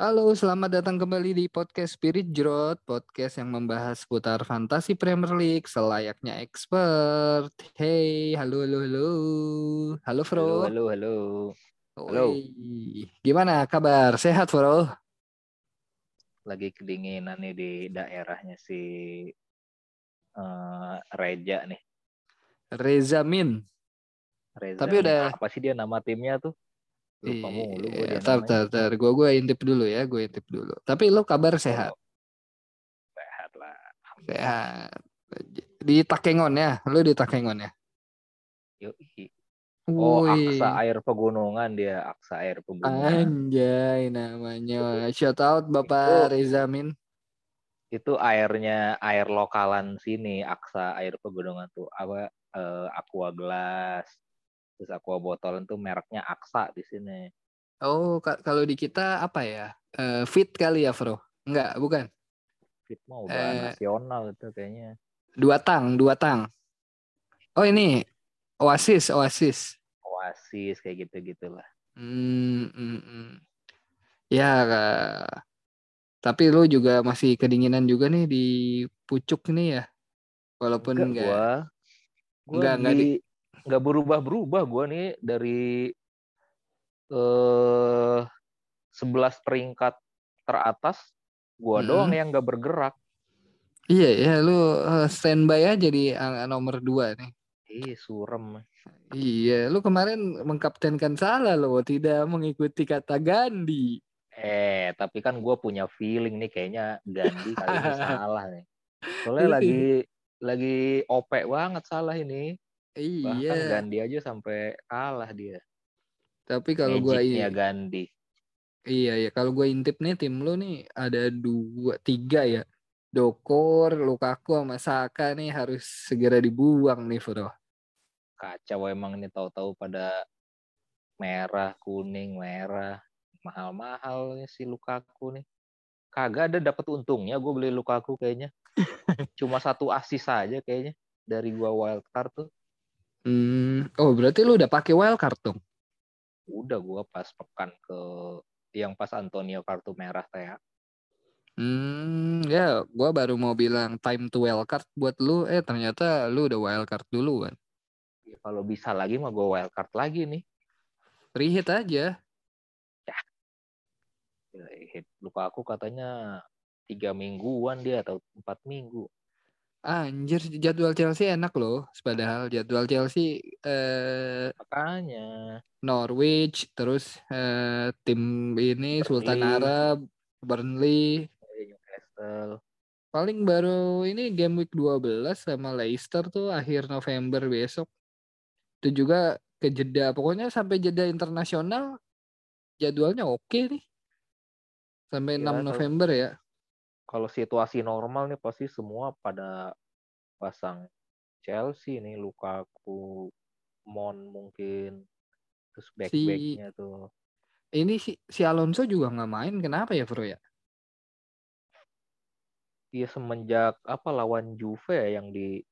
Halo, selamat datang kembali di podcast Spirit Jrot, podcast yang membahas seputar fantasi Premier League selayaknya expert. Hey, halo, halo, halo. Halo, Fro. Halo, halo, halo. Halo. Gimana kabar? Sehat, Fro? Lagi kedinginan nih di daerahnya si eh, Reja nih. Reza Min. Reza Tapi udah- apa sih dia nama timnya tuh? Lupa mulu gue Iya, tar, tar, tar. Gue gue intip dulu ya, gue intip dulu. Tapi lo kabar sehat? Sehat lah. Sehat. Di Takengon ya? Lo di Takengon ya? Yoi. Oh, Wih. Aksa Air Pegunungan dia, Aksa Air Pegunungan. Anjay namanya. Shout out Bapak Itu- Reza Min. Itu airnya air lokalan sini, Aksa Air Pegunungan tuh apa eh, Aqua Glass. Terus Aqua botolan tuh mereknya Aksa di sini. Oh, ka- kalau di kita apa ya? Eh, fit kali ya, Bro? Enggak, bukan. Fit udah Eh, nasional itu kayaknya. Dua tang, dua tang. Oh, ini Oasis, Oasis. Oasis kayak gitu-gitulah. Hmm, hmm, hmm. Ya, Kak. tapi lu juga masih kedinginan juga nih di pucuk nih ya. Walaupun enggak, enggak. gua gua Enggak, enggak di enggak berubah-berubah gua nih dari eh 11 peringkat teratas gua Mm-mm. doang yang enggak bergerak. Iya, ya lu eh, standby aja di ang- nomor dua nih. Ih, surem. Iya, lu kemarin mengkaptenkan salah lo, tidak mengikuti kata Gandhi. Eh, tapi kan gua punya feeling nih kayaknya Gandhi kali ini salah nih. Soalnya Iya. lagi lagi OP banget salah ini. Bahkan Iya, Gandhi aja sampai kalah dia. tapi kalau gua Magicnya i- Gandhi. iya ya, kalau gua intip nih tim lu nih ada dua, tiga ya. Dokor, Lukaku sama Saka nih harus segera dibuang nih, Bro. kacau emang ini tahu-tahu pada merah kuning merah mahal-mahal nih si Lukaku nih kagak ada dapat untungnya gue beli Lukaku kayaknya cuma satu asis saja kayaknya dari gua wildcard tuh Hmm, oh berarti lu udah pakai wildcard dong? udah gua pas pekan ke yang pas Antonio kartu merah teh Hmm, ya, gua baru mau bilang time to wildcard buat lu, eh ternyata lu udah wildcard dulu kan. Ya, kalau bisa lagi mah gua wildcard lagi nih Free hit aja. Ya, hit Lukaku katanya tiga mingguan dia atau empat minggu Anjir, jadwal Chelsea enak loh. Padahal jadwal Chelsea eh makanya Norwich, terus eh, tim ini Sultan Burnley. Arab, Burnley. Newcastle Paling baru ini game week 12 sama Leicester tuh akhir November besok. Itu juga ke jeda. Pokoknya sampai jeda internasional jadwalnya oke nih. Sampai 6 Ya, kalau- November ya. Kalau situasi normal nih pasti semua pada pasang Chelsea nih Lukaku, Mon mungkin terus back backnya tuh Ini si, si Alonso juga nggak main. Kenapa ya, Bro ya? dia semenjak apa lawan Juve ya yang di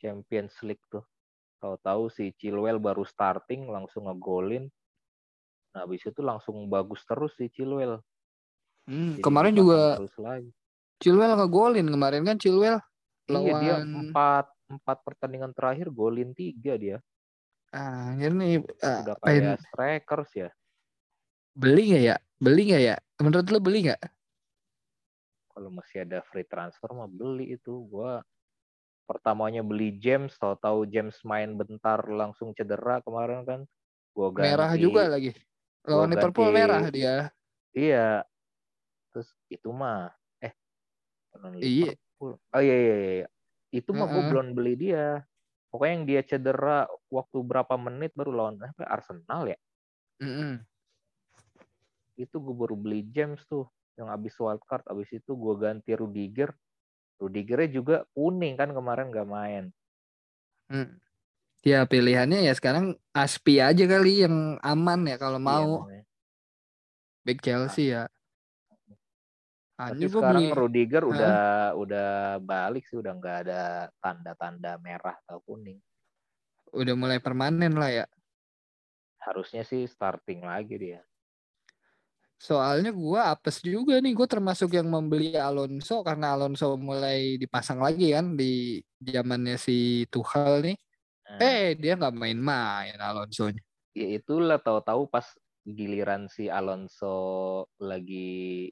Champions League tuh tahu-tahu si Chilwell baru starting langsung ngegolin nah habis itu langsung bagus terus si Chilwell Hmm, Jadi kemarin juga. Chilwell ngegolin kemarin kan Chilwell? Iya dia lawan empat empat pertandingan terakhir golin tiga dia. Ah ini ah, udah kayak strikers ya. Beli nggak ya? Beli nggak ya? Menurut lo beli nggak? Kalau masih ada free transfer mah beli itu. Gua pertamanya beli James tahu-tahu James main bentar langsung cedera kemarin kan. Gua ganti merah juga lagi. Lawan Liverpool merah dia. Iya terus itu mah eh Iya. Oh iya iya, iya. itu mah gua Heeh. belum beli dia pokoknya yang dia cedera waktu berapa menit baru lawan apa Arsenal ya itu gue baru beli James tuh yang abis wildcard abis itu gue ganti Rudiger Rudigernya juga kuning kan kemarin nggak main Mm. ya pilihannya ya sekarang Aspi aja kali yang aman ya kalau Iya, mau namanya. back Chelsea ya tapi sekarang beli Rudiger Hah? udah udah balik sih udah nggak ada tanda-tanda merah atau kuning udah mulai permanen lah ya harusnya sih starting lagi dia Soalnya gua apes juga nih, gue termasuk yang membeli Alonso karena Alonso mulai dipasang lagi kan di zamannya si Tuchel nih. Nah, Eh dia nggak main-main Alonso-nya. ya itulah tahu-tahu pas giliran si Alonso lagi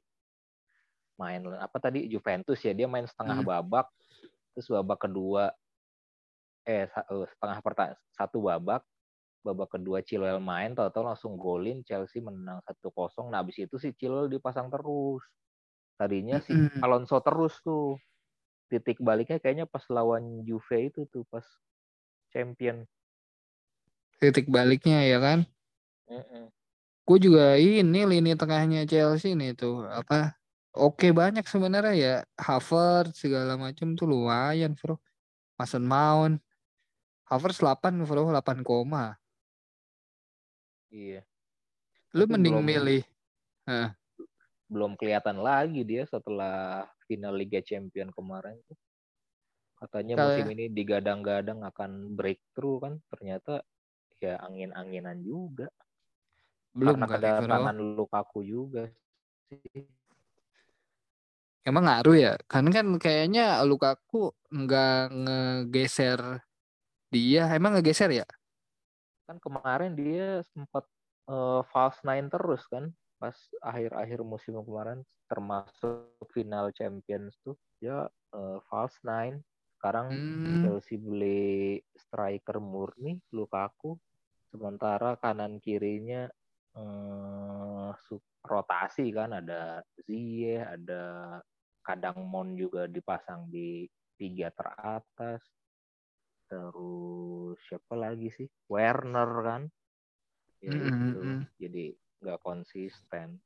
main apa tadi Juventus ya dia main setengah Hmm. babak terus babak kedua eh eh, setengah pertanyaan satu babak babak kedua Chilwell main tahu-tahu langsung golin Chelsea menang 1-0 nah habis itu si Chilwell dipasang terus tadinya si Mm-mm. Alonso terus tuh titik baliknya kayaknya pas lawan Juve itu tuh pas champion Titik baliknya ya kan. Mm-mm. Gue juga ini lini tengahnya Chelsea nih tuh apa oke banyak sebenarnya ya. Havertz segala macam tuh lumayan bro. Mason Mount. Havertz 8 bro 8 koma. Iya. Lu mending belum- milih belum kelihatan lagi dia setelah final Liga Champion kemarin tuh. Katanya Kalau- musim ini digadang-gadang akan breakthrough kan, ternyata ya angin-anginan juga. belum Karena kali bro. Kedatangan Lukaku juga sih. Emang ngaruh ya? Karena kan kayaknya Lukaku nggak ngegeser dia. Emang ngegeser ya? Kan kemarin dia sempat eh, false nine terus kan, pas akhir-akhir musim kemarin termasuk final Champions tuh dia eh, false nine. Sekarang hmm, Chelsea beli striker murni Lukaku. Sementara kanan kirinya eh, su- rotasi kan ada Ziyech ada kadang Mon juga dipasang di tiga teratas. Terus siapa lagi sih? Werner kan? Ya Mm, itu mm, mm. jadi nggak konsisten.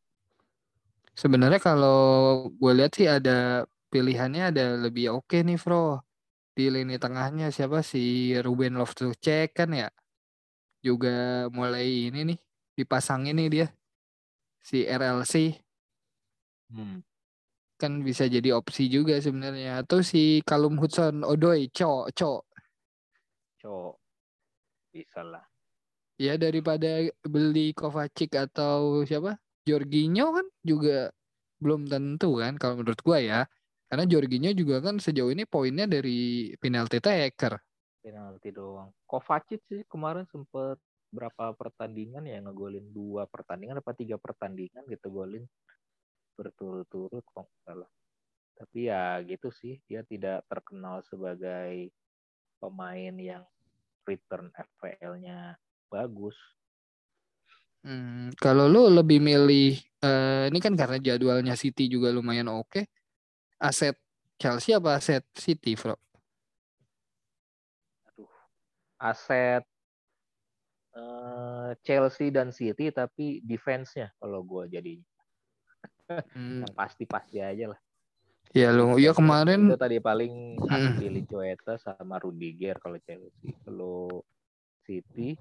Sebenarnya kalau gue lihat sih ada pilihannya ada lebih oke nih bro di lini tengahnya siapa? Si Ruben Loftus-Cheek kan ya? Juga mulai ini nih dipasangin nih dia. Si RLC hmm. Kan bisa jadi opsi juga sebenarnya. Atau si Callum Hudson Odoi cok cok. Cowok bisa lah. Ya daripada beli Kovacic atau siapa? Jorginho kan juga belum tentu kan kalau menurut gua ya. Karena Jorginho juga kan sejauh ini poinnya dari penalti taker. Penalti doang. Kovacic sih kemarin sempet berapa pertandingan ya ngegolin dua pertandingan apa tiga pertandingan gitu golin berturut-turut kok salah tapi ya gitu sih dia tidak terkenal sebagai pemain yang return FPL-nya bagus Hmm, kalau lu lebih milih eh, ini kan karena jadwalnya City juga lumayan oke. Aset Chelsea apa aset City, Bro? aset eh, Chelsea dan City tapi defense-nya kalau gue jadi Hmm, yang pasti-pasti aja lah ya lu ya kemarin itu tadi paling Hmm. Azpilicueta sama Rudiger kalau Chelsea kalau City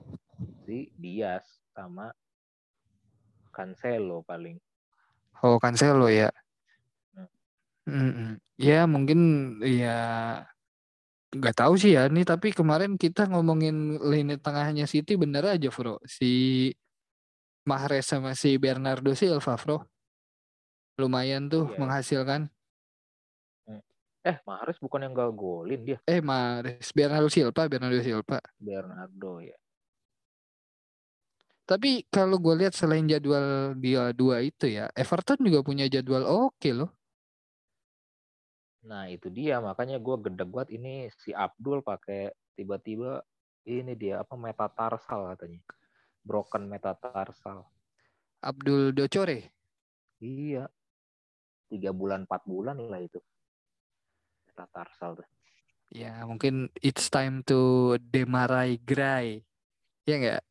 si Diaz sama Cancelo paling oh Cancelo ya. Hmm. Mm-mm. Ya mungkin ya nggak tahu sih ya nih tapi kemarin kita ngomongin lini tengahnya City bener aja, Bro. Si Mahrez sama si Bernardo Silva, Bro. Lumayan tuh Iya. menghasilkan. eh Mahrez bukan yang gak golin dia Eh, Mahrez, Bernardo Silva, Bernardo Silva. Bernardo ya Tapi kalau gue lihat selain jadwal dia dua itu ya, Everton juga punya jadwal oke loh. Nah itu dia makanya gue gedeg banget ini si Abdul pakai tiba-tiba ini dia apa metatarsal katanya broken metatarsal Abdul Docore. iya tiga bulan empat bulan lah itu metatarsal tuh Ya mungkin it's time to demarai Gray. Ya enggak?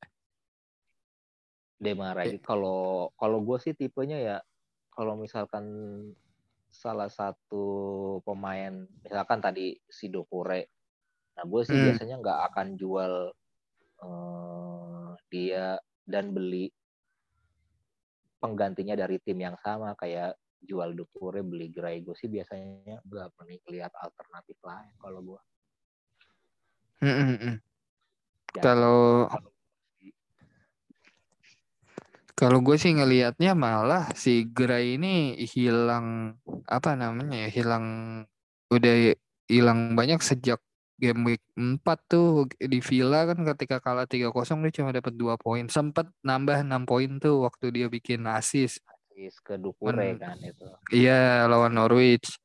Demarai kalau kalau gue sih tipenya ya kalau misalkan salah satu pemain misalkan tadi si Dokure nah gue sih Hmm. biasanya nggak akan jual eh, dia dan beli penggantinya dari tim yang sama kayak jual Dokure beli Gray gue sih biasanya nggak pernah lihat alternatif lain kalau gue Mm-mm-mm. Ya, Kalau Kalau gue sih ngelihatnya malah si Gray ini hilang apa namanya ya hilang udah hilang banyak sejak game week 4 tuh di Villa kan ketika kalah 3-0 dia cuma dapat 2 poin. Sempat nambah 6 poin tuh waktu dia bikin assist. Assist ke Dupure Men, kan itu. Iya lawan Norwich.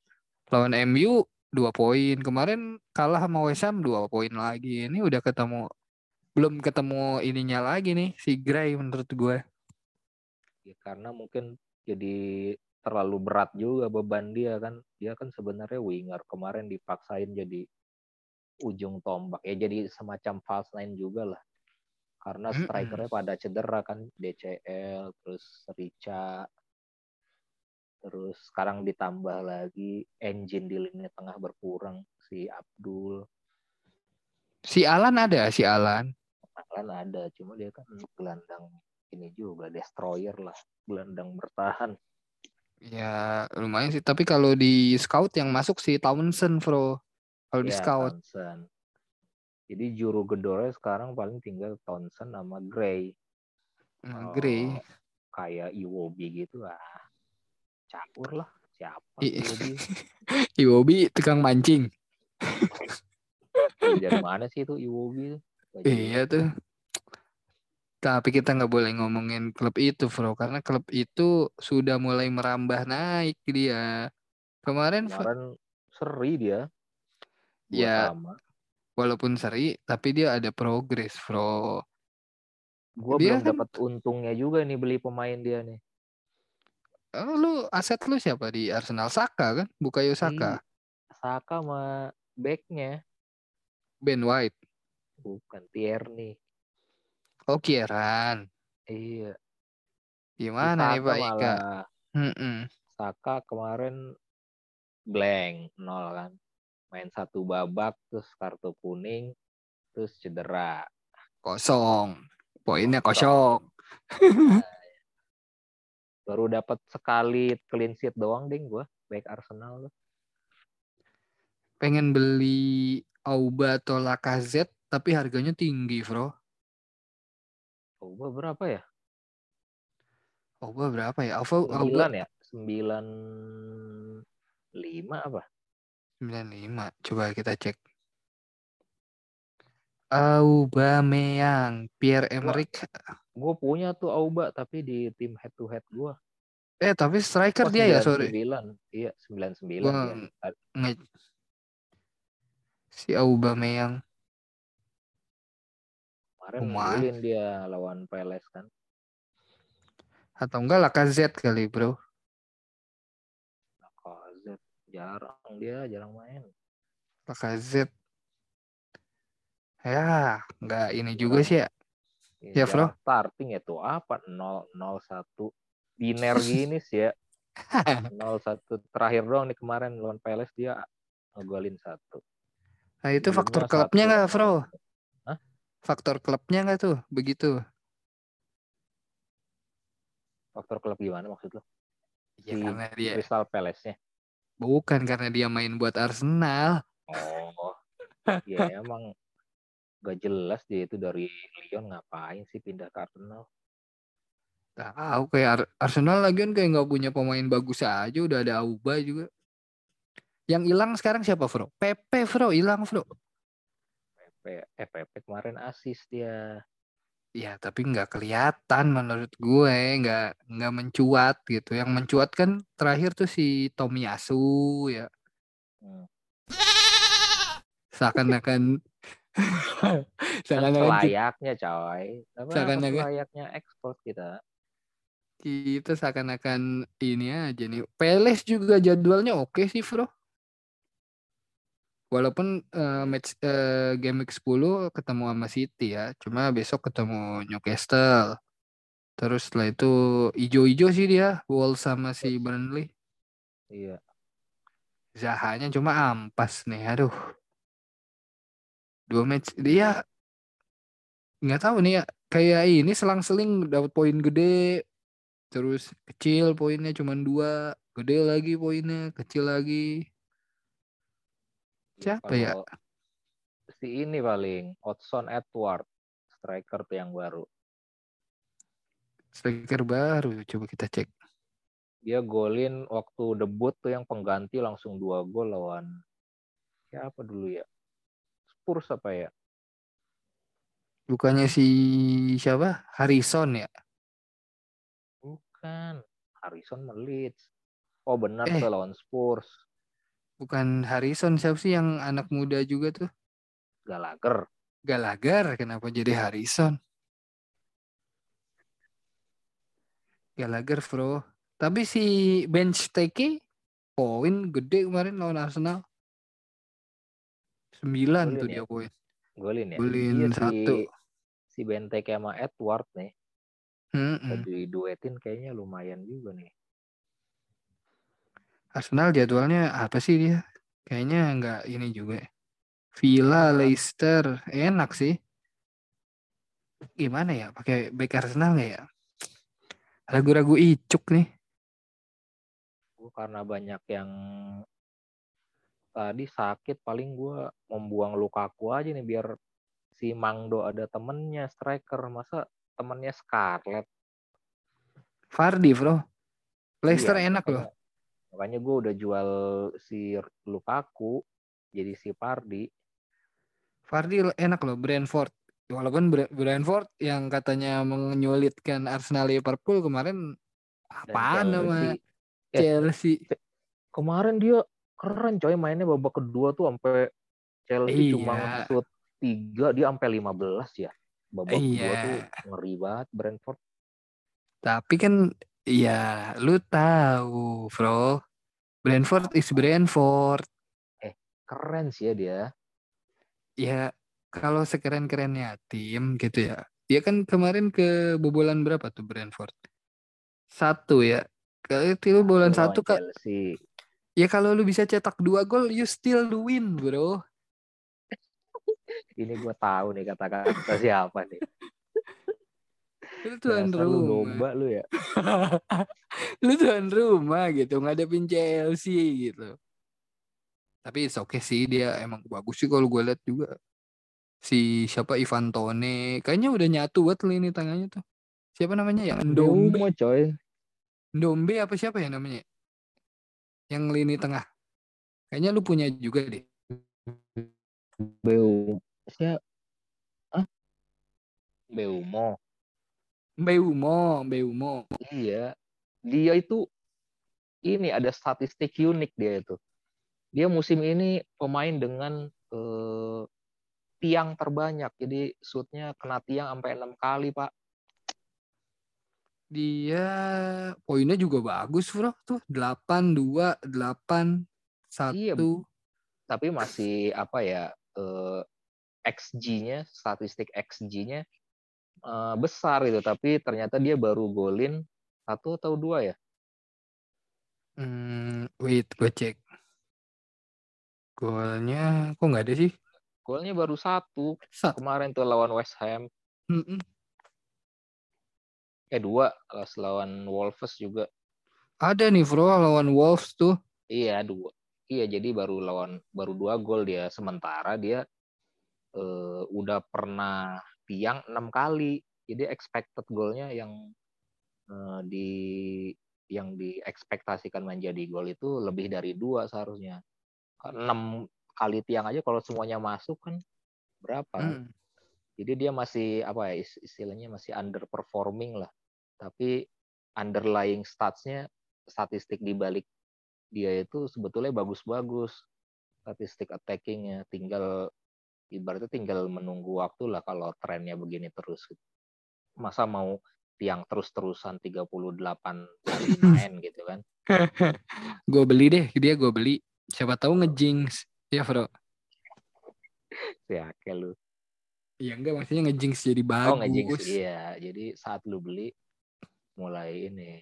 Lawan MU 2 poin. Kemarin kalah sama West Ham 2 poin lagi. Ini udah ketemu belum ketemu ininya lagi nih si Gray menurut gue. Ya, karena mungkin jadi terlalu berat juga beban dia kan. Dia kan sebenarnya winger kemarin dipaksain jadi ujung tombak ya jadi semacam false nine juga lah. Karena strikernya pada cedera kan DCL terus Rica terus sekarang ditambah lagi engine di lini tengah berkurang si Abdul. Si Alan ada si Alan. Alan ada cuma dia kan gelandang ini juga destroyer lah gelandang bertahan. Ya lumayan sih. Tapi kalau di scout yang masuk si Townsend bro. Kalau ya, di scout. Townsend. jadi juru gedornya sekarang paling tinggal Townsend sama Gray. Nah, Gray. Oh, kayak Iwobi gitu ah campur lah siapa Iwobi Iwobi tukang mancing dari mana sih itu Iwobi iya tuh tapi kita nggak boleh ngomongin klub itu, Bro, karena klub itu sudah mulai merambah naik dia. Kemarin kemarin seri dia. Ya. Sama. Walaupun seri, tapi dia ada progres, Bro. Gue belum kan... dapat untungnya juga nih beli pemain dia nih. Oh, lu aset lu siapa di Arsenal Saka kan? Bukayo Saka. Saka sama backnya. Ben White. Bukan Tierney. Oh Kieran. Iya. Gimana nih Pak Ika? Mm -mm. Saka kemarin blank nol kan. Main satu babak terus kartu kuning terus cedera. Kosong. Poinnya kosong. Baru dapat sekali clean sheet doang ding gua baik Arsenal. Pengen beli Auba atau Lacazette tapi harganya tinggi, Bro. Oba berapa ya? Oba berapa ya? Alfa sembilan ya? Sembilan lima apa? Sembilan lima. Coba kita cek. Aubameyang, Pierre Emerick. Gue punya tuh Auba tapi di tim head to head gue. Eh tapi striker oh, dia ya sorry. Sembilan, iya sembilan sembilan. Nge... Si Aubameyang. Kemarin ngulin dia lawan Peles kan. Atau enggak Lacazette kali, Bro. Lacazette jarang dia, jarang main. Lacazette. Ya, enggak ini juga sih ya. Ya, ya Bro. Starting itu apa? 0 0 1 biner gini sih ya. 0 1 terakhir doang nih kemarin lawan Peles dia ngegolin satu. Nah itu faktor klubnya nggak, Bro? faktor klubnya nggak tuh begitu? Faktor klub gimana maksud lo? Ya, Di karena dia Crystal Palace-nya. Bukan karena dia main buat Arsenal. Oh. ya emang gak jelas dia itu dari Lyon ngapain sih pindah ke Arsenal. Tahu kayak Ar Arsenal lagi kan kayak nggak punya pemain bagus aja udah ada Auba juga. Yang hilang sekarang siapa, Bro? Pepe, Bro, hilang, Bro. FPP kemarin asis dia. Ya tapi nggak kelihatan menurut gue nggak nggak mencuat gitu. Yang mencuat kan terakhir tuh si Tomiyasu ya. Hmm. Seakan-akan seakan-akan layaknya coy. Seakan-akan layaknya ekspor kita. Kita seakan-akan ini aja nih. Peles juga jadwalnya oke sih, Bro. Walaupun uh, match uh, game week 10 ketemu sama City ya, cuma besok ketemu Newcastle. Terus setelah itu ijo-ijo sih dia, Wolves sama si Burnley. Iya. Zahanya cuma ampas nih, aduh. Dua match dia nggak tahu nih ya, kayak ini selang-seling dapat poin gede, terus kecil poinnya cuma dua, gede lagi poinnya, kecil lagi. Siapa ya? Si ini paling Odson Edward, striker tuh yang baru. Striker baru coba kita cek. Dia golin waktu debut tuh yang pengganti langsung dua gol lawan siapa dulu ya? Spurs apa ya? Bukannya si siapa? Harrison ya? Bukan. Harrison melit. Oh benar Eh. tuh lawan Spurs. Bukan Harrison siapa sih yang anak muda juga tuh? Gallagher. Gallagher kenapa jadi Harrison? Gallagher bro. Tapi si bench TK poin gede kemarin lawan Arsenal. 9 Golin tuh ya? dia poin. Golin ya? Golin Iya, satu. Si, si Benteke sama Edward nih. Jadi duetin kayaknya lumayan juga nih. Arsenal jadwalnya apa sih dia? Kayaknya nggak ini juga. Villa. Leicester, enak sih. Gimana ya? Pakai back Arsenal nggak ya? Ragu-ragu icuk nih. Gue karena banyak yang tadi sakit paling gue membuang Lukaku aja nih biar si Mangdo ada temennya striker masa temennya Scarlett Fardi, bro. Leicester Iya, enak loh. makanya- gue udah jual si Lukaku jadi si Pardi Fardi enak loh, Brentford. Walaupun Brentford yang katanya menyulitkan Arsenal Liverpool kemarin dan apaan nama Chelsea. Eh, Chelsea? kemarin dia keren coy mainnya babak kedua tuh sampai Chelsea cuma Iya. nge-shoot tiga dia sampai 15 ya babak kedua Iya. tuh ngeri banget Brentford Tapi kan ya lu tahu, bro. Brentford is Brentford. keren sih ya dia Ya kalau sekeren-kerennya tim gitu ya. Dia kan kemarin kebobolan berapa tuh Brentford? Satu ya. Kalau itu Lawan satu kak. Chelsea Ya kalau lu bisa cetak dua gol, you still win, bro. ini gue tahu nih kata-kata siapa nih Lu tuan Dasar lu rumah. domba lu ya lu tuan rumah gitu, ngadepin Chelsea gitu. Tapi it's okay sih dia emang bagus sih kalau gue lihat juga. Si siapa Ivan Tone, kayaknya udah nyatu buat lini tangannya tuh. Siapa namanya ya? Ndombe. Ndombe coy Ndombe apa siapa ya namanya? Yang lini tengah. Kayaknya lu punya juga deh. Beu siapa ah Beumo Mbeumo, Mbeumo. Iya, dia itu ini ada statistik unik dia itu. Dia musim ini pemain dengan eh, tiang terbanyak. Jadi shootnya kena tiang sampai enam kali pak. Dia poinnya juga bagus, Bro. Tuh 8 2 8 Iya. 1. Tapi masih apa ya eh, XG-nya, statistik XG-nya eh, besar itu. Tapi ternyata dia baru golin satu atau dua ya. Hmm, wait, gue cek. Golnya kok nggak ada sih? Golnya baru satu Sat. kemarin tuh lawan West Ham. Mm-mm. Eh dua pas lawan Wolves juga. Ada nih, Bro, lawan Wolves tuh. Iya dua. Iya jadi baru lawan baru dua gol dia. Sementara dia eh, udah pernah tiang enam kali. Jadi expected golnya yang eh, di yang diekspektasikan menjadi gol itu lebih dari dua seharusnya. Enam kali tiang aja kalau semuanya masuk kan berapa? Mm. Jadi dia masih apa ya is- istilahnya masih underperforming lah. Tapi underlying statsnya statistik di balik dia itu sebetulnya bagus-bagus. Statistik attackingnya tinggal ibaratnya tinggal menunggu waktu lah kalau trennya begini terus. Masa mau tiang terus-terusan 38 kali main gitu kan. Gue beli deh, dia gue beli. Siapa tahu ngejinx. Ya, Bro. Ya kayak lu. Ya enggak, maksudnya ngejinx jadi bagus. Oh ngejinx iya. Jadi saat lu beli mulai ini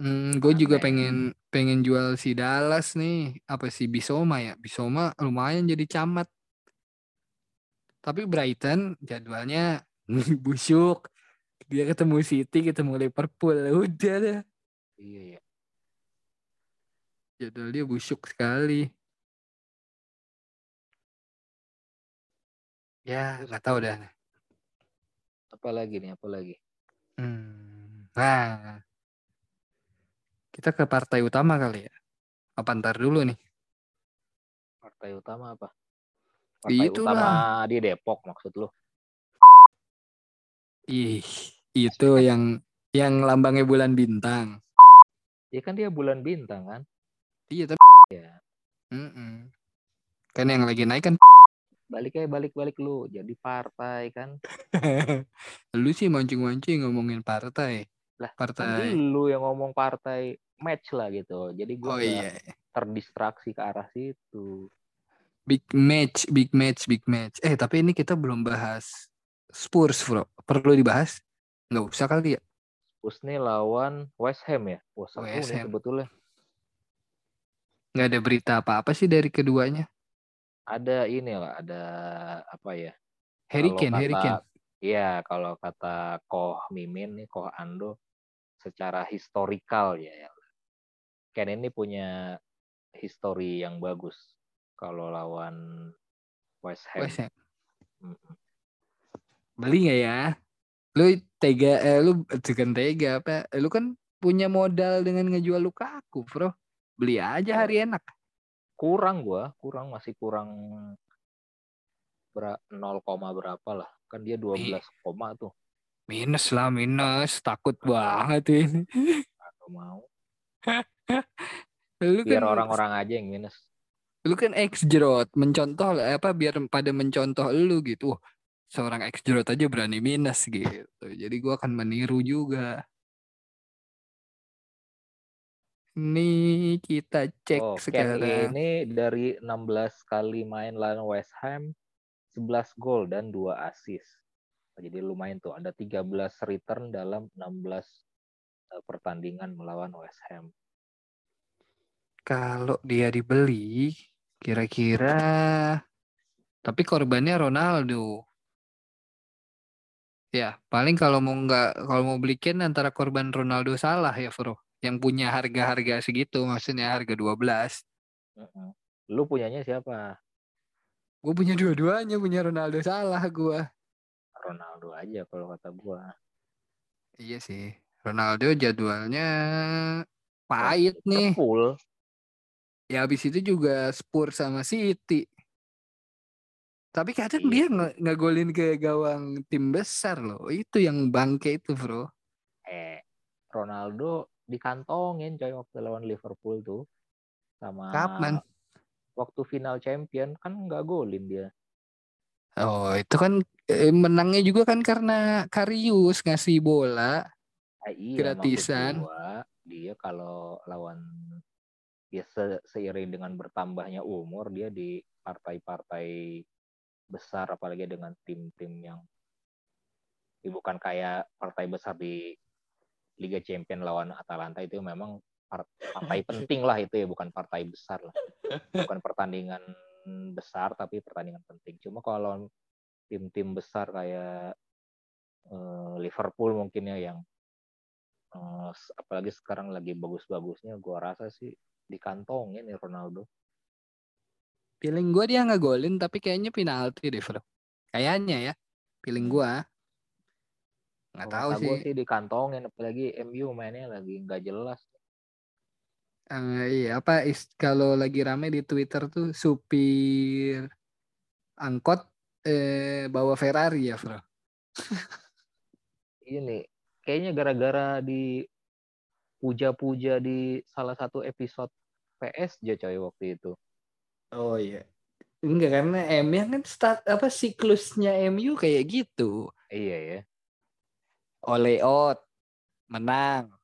Hmm, gue juga Aneh. pengen pengen jual si Dallas nih. Apa sih Bisoma ya? Bisoma lumayan jadi camat. Tapi Brighton jadwalnya busuk. Dia ketemu City, ketemu Liverpool. Udah deh. iya ya. Jadwal dia busuk sekali. Ya, nggak tahu dah. Apa lagi nih? Apa lagi? Hmm. Nah, kita ke partai utama kali ya. Apa ntar dulu nih? Partai utama apa? Partai Itulah. utama di Depok maksud lu? Ih, itu yang yang lambangnya bulan bintang. Ya kan dia bulan bintang kan? Iya, tapi Ya. Mm-mm. kan yang lagi naik kan Balik aja balik-balik lu jadi partai kan. lu sih mancing-mancing ngomongin partai. Lah, Partai. Kan lu yang ngomong partai match lah gitu. Jadi Oh gua nggak iya. terdistraksi ke arah situ. Big match, big match, big match. Eh, tapi ini kita belum bahas Spurs, Bro. Perlu dibahas? Nggak usah kali ya? Spurs nih lawan West Ham ya. Wah, seru West nih Ham. sebetulnya. Nggak ada berita apa-apa sih dari keduanya. Ada ini lah, ada apa ya? Harry Kane, Harry Kane. Iya, kalau kata Koh Mimin nih, Koh Ando, secara historikal ya, ya. Ken ini punya histori yang bagus kalau lawan West Ham. West Ham. Mm-mm. Beli nggak ya? Lu tega, eh, lu bukan tega apa? Lu kan punya modal dengan ngejual Lukaku, bro. Beli aja hari enak. Kurang gua, kurang masih kurang ber 0, berapa lah. Kan dia 12 koma tuh. Minus lah, minus. Takut banget ini. Atau mau. Lu Biar kan, orang-orang aja yang minus. lu kan ex jerot, mencontoh apa biar pada mencontoh lu gitu. Wah, seorang ex jerot aja berani minus gitu. Jadi gua akan meniru juga. Ini kita cek Oh, sekarang. ini dari 16 kali main lawan West Ham, 11 gol dan 2 assist. Jadi lumayan tuh, ada 13 return dalam 16 eh, pertandingan melawan West Ham. Kalau dia dibeli, kira-kira tapi korbannya Ronaldo. Ya, paling kalau mau nggak kalau mau beli Ken antara korban Ronaldo salah ya, Bro. Yang punya harga-harga segitu, maksudnya harga 12. Mm-mm. Lu punyanya siapa? Gue punya dua-duanya, punya Ronaldo salah gua. Ronaldo aja kalau kata gua. Iya sih. Ronaldo jadwalnya pahit nih. Liverpool. Ya habis itu juga Spurs sama City. Tapi kadang Iya. dia nge- ngegolin ke gawang tim besar loh. Itu yang bangke itu, Bro. Eh, Ronaldo dikantongin coy waktu lawan Liverpool tuh. Sama Kapan? waktu final champion kan nggak golin dia. Oh, itu kan eh, menangnya juga kan karena Karius ngasih bola. Ah, iya, Gratisan. gua, dia kalau lawan dia se- seiring dengan bertambahnya umur dia di partai-partai besar apalagi dengan tim-tim yang ya bukan kayak partai besar di Liga Champion lawan Atalanta itu memang par- partai penting lah itu ya bukan partai besar lah bukan pertandingan besar tapi pertandingan penting cuma kalau tim-tim besar kayak eh, Liverpool mungkin ya yang s- apalagi sekarang lagi bagus-bagusnya gua rasa sih dikantongin nih Ronaldo Feeling gue dia ngegolin tapi kayaknya penalti deh, Bro. Kayaknya ya. Feeling Hmm. gua. Nggak tahu sih. gua sih dikantongin apalagi MU mainnya lagi nggak jelas Eh, iya, apa is- kalau lagi rame di Twitter tuh supir angkot eh bawa Ferrari ya, Bro. ini kayaknya gara-gara di puja-puja di salah satu episode PS aja coy waktu itu Oh iya. Enggak karena MU kan start apa siklusnya MU kayak gitu. iya ya Oleh out menang.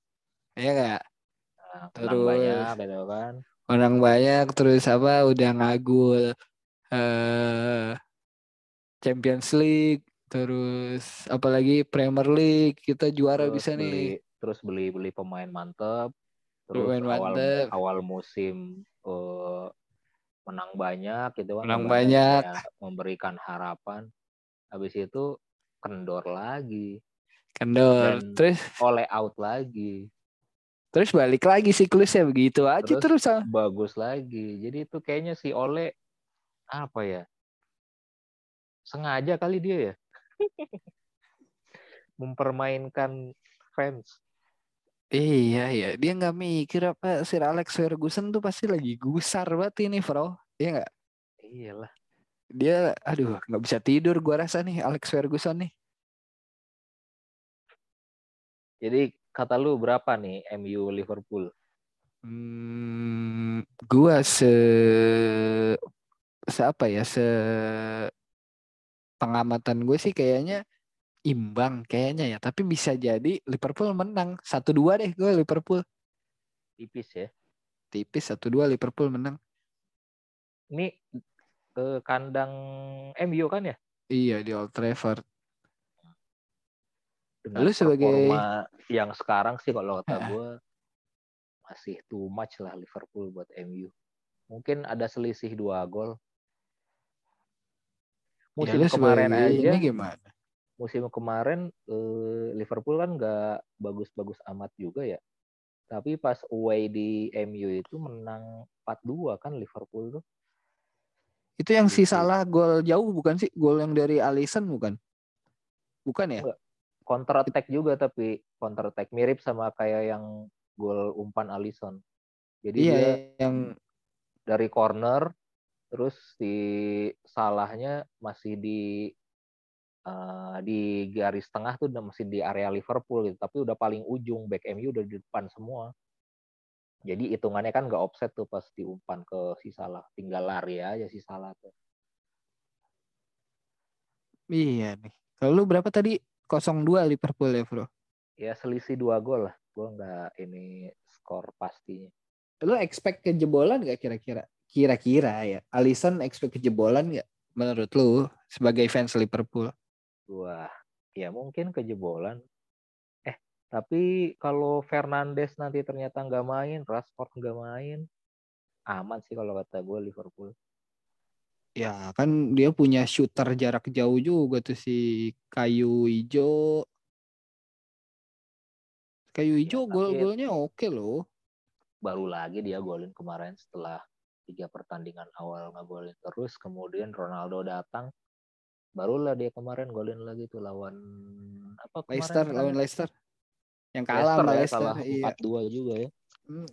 Ya enggak? Terus- banyak gitu kan Menang banyak terus apa udah ngagul eh Champions League terus apalagi Premier League kita juara terus bisa beli nih. terus beli beli pemain mantep terus Pemain awal mantep. awal musim eh, menang banyak gitu kan Menang banyak. memberikan harapan habis itu kendor lagi Kendor. Dan- Terus oleh out lagi terus balik lagi siklusnya begitu aja Terus- terus. ah. bagus lagi. Jadi itu kayaknya si Ole apa ya? Sengaja kali dia ya. Mempermainkan fans. Iya iya dia nggak mikir apa Sir Alex Ferguson tuh pasti lagi gusar banget ini bro. Iya nggak? Iyalah. Dia aduh nggak bisa tidur gua rasa nih Alex Ferguson nih. Jadi kata lu berapa nih MU Liverpool? Hmm, gua se se apa ya se pengamatan gue sih kayaknya imbang kayaknya ya tapi bisa jadi Liverpool menang satu dua deh gue Liverpool Tipis ya. tipis satu dua Liverpool menang Ini ke kandang MU kan ya? iya di Old Trafford Dengan Lu sebagai- yang sekarang sih kalau kata gue masih too much lah Liverpool buat MU. Mungkin ada selisih dua gol. Ya, Musim lu kemarin aja, ini gimana musim kemarin eh, Liverpool kan nggak bagus-bagus amat juga ya. Tapi pas away di MU itu menang 4-2 kan Liverpool tuh. itu yang si Gitu. salah gol jauh bukan sih gol yang dari Alisson bukan bukan ya Enggak. Counter attack juga tapi counter attack mirip sama kayak yang gol umpan Alisson. Jadi iya dia yang dari corner terus di salahnya masih di eh, di garis tengah tuh udah masih di area Liverpool gitu. Tapi udah paling ujung back MU udah di depan semua. Jadi hitungannya kan nggak offset tuh pas diumpan ke si Salah. Tinggal lari aja si Salah tuh. Iya nih. Kalau lu berapa tadi 0-2 Liverpool ya bro? Ya selisih dua gol lah. Gue nggak ini skor pastinya. Lu expect kejebolan gak kira-kira? Kira-kira ya. Alisson expect kejebolan gak menurut lu sebagai fans Liverpool? Wah, ya mungkin kejebolan. Eh, tapi kalau Fernandes nanti ternyata nggak main, Rashford nggak main, aman sih kalau kata gue Liverpool. Ya kan dia punya shooter jarak jauh juga tuh si kayu ijo. Kayu ijo tapi- gol-golnya oke loh. Baru lagi dia golin kemarin setelah tiga pertandingan awal ngegolin terus, kemudian Ronaldo datang, barulah dia kemarin golin lagi tuh lawan apa kemarin? Leicester lawan Leicester. Yang kalah sama ya, Leicester. kalah Iya. 4-2 juga ya. Hmm.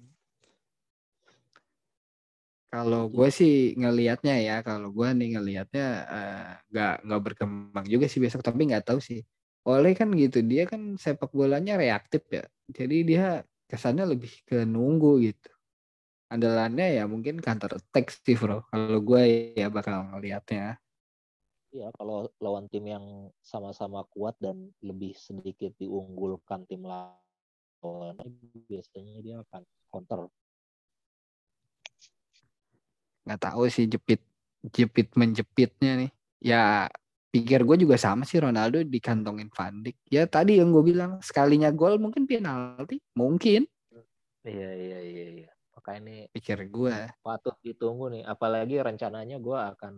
Kalau gue sih ngelihatnya ya, kalau gue nih ngelihatnya eh, nggak nggak berkembang juga sih besok, tapi nggak tahu sih. Oleh kan gitu, dia kan sepak bolanya reaktif ya, jadi dia kesannya lebih ke nunggu gitu. Andalannya ya mungkin counter attack sih bro. Kalau gue ya bakal ngelihatnya. Iya, kalau lawan tim yang sama-sama kuat dan lebih sedikit diunggulkan tim lawan, biasanya dia akan counter. Nggak tahu sih jepit jepit menjepitnya nih. Ya pikir gue juga sama sih Ronaldo dikantongin Van Dijk. Ya tadi yang gue bilang sekalinya gol mungkin penalti, mungkin Iya, iya, iya, iya. Maka ini pikir gue. patut ditunggu nih. Apalagi rencananya gue akan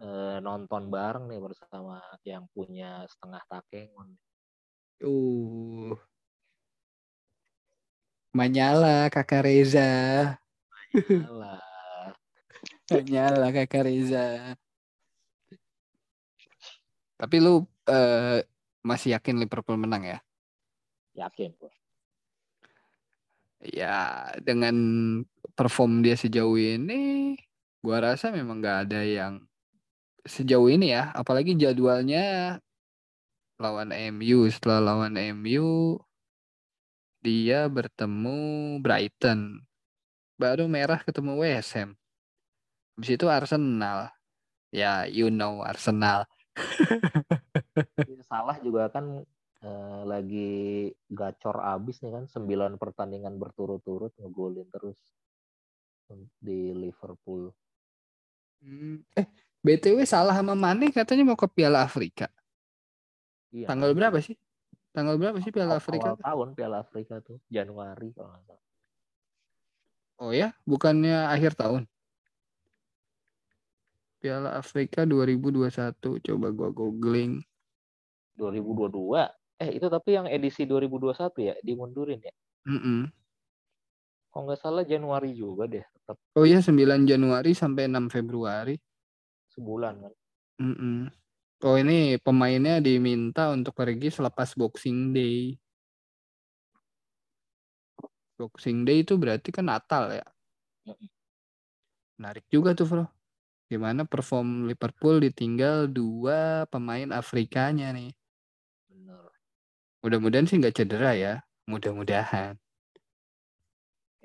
eh, nonton bareng nih bersama yang punya setengah takengon. Uh. Menyala kakak Reza. Menyala kakak Reza. Tapi lu eh, masih yakin Liverpool menang ya? yakin gue. Ya dengan perform dia sejauh ini, gua rasa memang nggak ada yang sejauh ini ya. Apalagi jadwalnya lawan MU. Setelah lawan MU, dia bertemu Brighton. Baru merah ketemu West Ham. Habis itu Arsenal. Ya, you know Arsenal. Salah juga kan eh, lagi gacor abis nih kan. Sembilan pertandingan berturut-turut ngegolin terus di Liverpool. Hmm, Eh, BTW salah sama Mane katanya mau ke Piala Afrika. Iya, Tanggal berapa sih? Tanggal berapa sih Piala Awal- Afrika? Awal tahun Piala Afrika tuh Januari kalau nggak salah. Oh ya, bukannya akhir tahun. Piala Afrika 2021. Coba gua googling. 2022. Eh itu tapi yang edisi 2021 ya dimundurin ya. Mm-mm. Kalau nggak salah Januari juga deh, tetap Oh iya 9 Januari sampai 6 Februari. sebulan kan. Mm-mm. Oh ini pemainnya diminta untuk pergi selepas Boxing Day. Boxing Day itu berarti kan Natal ya. Mm-mm. Menarik juga tuh, Bro. Gimana perform Liverpool ditinggal dua pemain Afrikanya nih. Bener. Mudah-mudahan sih nggak cedera ya. Mudah-mudahan.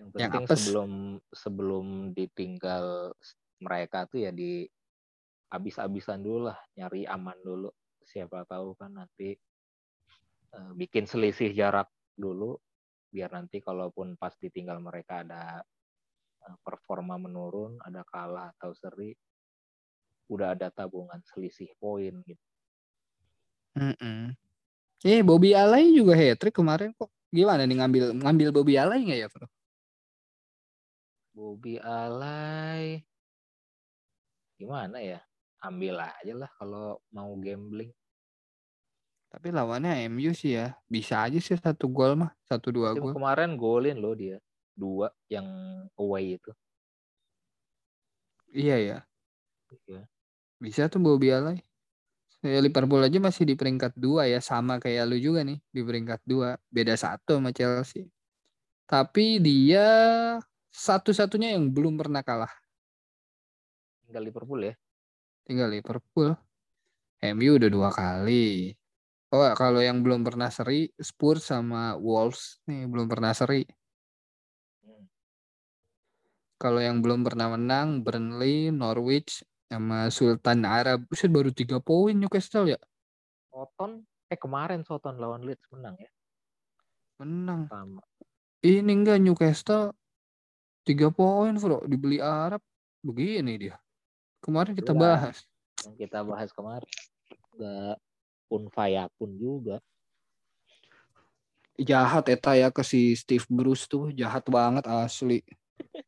Yang Yang penting apes. sebelum sebelum ditinggal mereka tuh ya di habis-habisan dulu lah, nyari aman dulu. Siapa tahu kan nanti eh, bikin selisih jarak dulu biar nanti kalaupun pas ditinggal mereka ada eh, performa menurun, ada kalah atau seri, udah ada tabungan selisih poin gitu. Mm-mm. Eh, Bobby Alay juga hat-trick kemarin kok. Gimana nih ngambil ngambil Bobby Alay nggak ya, Bro? Bobby Alay gimana ya? Ambil aja lah kalau mau gambling. Tapi lawannya MU sih ya. Bisa aja sih satu gol mah, satu dua gol. kemarin golin loh dia. Dua yang away itu. Iya ya. Iya. Bisa tuh Bobby Alay. Ya, Liverpool aja masih di peringkat dua ya, sama kayak lu juga nih di peringkat dua, beda satu sama Chelsea. Tapi dia satu-satunya yang belum pernah kalah, Tinggal Liverpool ya. tinggal Liverpool. MU udah dua kali. Oh, kalau yang belum pernah seri, Spurs sama Wolves nih belum pernah seri. Hmm. Kalau yang belum pernah menang, Burnley, Norwich, sama Sultan Arab. Buset baru tiga poin Newcastle ya. Soton eh kemarin Soton lawan Leeds menang ya. Menang. Sama. Ini enggak Newcastle tiga poin bro dibeli Arab begini dia kemarin kita Iya. bahas Yang kita bahas kemarin. Gak pun pun juga. jahat eta ya ke si Steve Bruce tuh jahat banget asli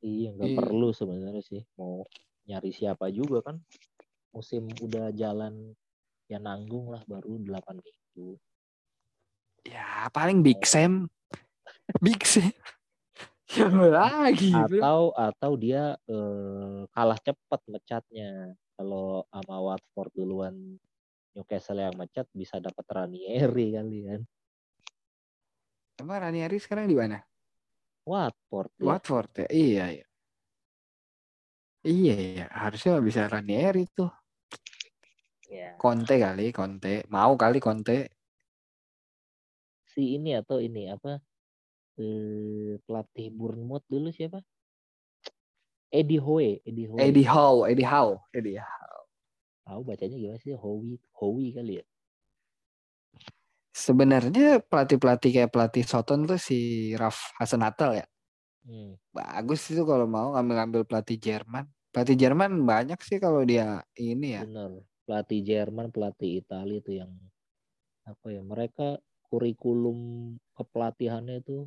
Iya nggak Iya. perlu sebenarnya sih. Mau nyari siapa juga kan. Musim udah jalan ya nanggung lah baru 8 minggu. ya paling Big Sam Big Sam yang lagi bro. atau atau dia eh, kalah cepat mecatnya kalau sama Watford duluan Newcastle yang mecat bisa dapat Ranieri kali kan emang Ranieri sekarang di mana Watford ya. Watford ya? Iya iya. Iya iya. Harusnya bisa Ranieri tuh. Ya Conte kali Conte. Mau kali Conte. Si ini atau ini apa eh, pelatih Bournemouth dulu siapa? Eddie Howe Eddie Howe. Eddie Howe Eddie Howe Eddie Howe. tahu bacanya gimana sih? Howe Howe kali ya sebenarnya pelatih-pelatih kayak pelatih Soton tuh si Raf Hasanatl ya hmm. bagus itu kalau mau ngambil-ngambil pelatih Jerman. Pelatih Jerman banyak sih kalau dia ini ya. bener pelatih Jerman pelatih Italia itu yang apa ya mereka kurikulum kepelatihannya itu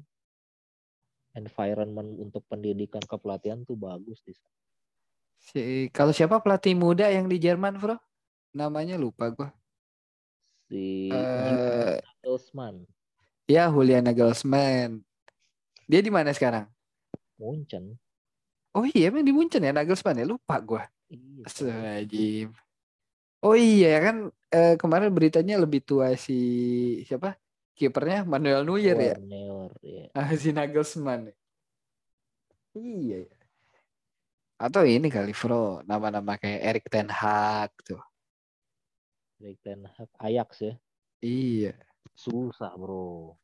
environment untuk pendidikan kepelatihan tuh bagus di sana. Si kalau siapa pelatih muda yang di Jerman, Bro? Namanya lupa gua. Si Nagelsmann ya Julian Nagelsmann. Dia di mana sekarang? Munchen Oh iya, emang di Munchen ya Nagelsmann ya? Lupa gua. iya Astagfirullahaladzim. Oh iya kan eh, kemarin beritanya lebih tua si siapa? Kipernya Manuel Neuer ya. Neuer ya Ah, si Nagelsmann. Iya. ya. Atau ini kali Bro, nama-nama kayak Erik Ten Hag tuh. Erik Ten Hag Ajax ya Iya. susah bro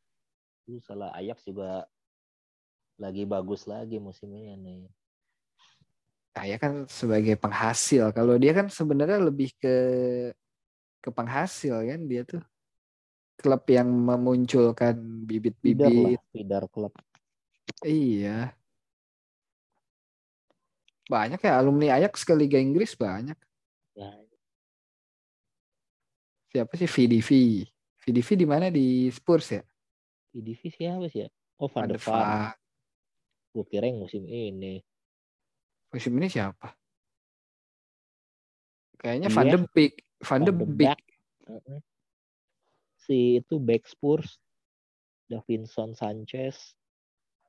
susah lah Ajax juga lagi bagus lagi musim ini nih Kayak kan sebagai penghasil. Kalau dia kan sebenarnya lebih ke ke penghasil kan dia tuh. Klub yang memunculkan bibit-bibit. feeder klub Iya. Banyak ya alumni Ajax ke Liga Inggris banyak. ya Siapa sih VDV? VDV di mana di Spurs ya? di divisi apa sih ya oh Van Van der de Vaart gue kira yang musim ini Musim ini siapa? Kayaknya Iya. Van de Beek. Van de Van de Beek. Si itu back Spurs Davinson Sanchez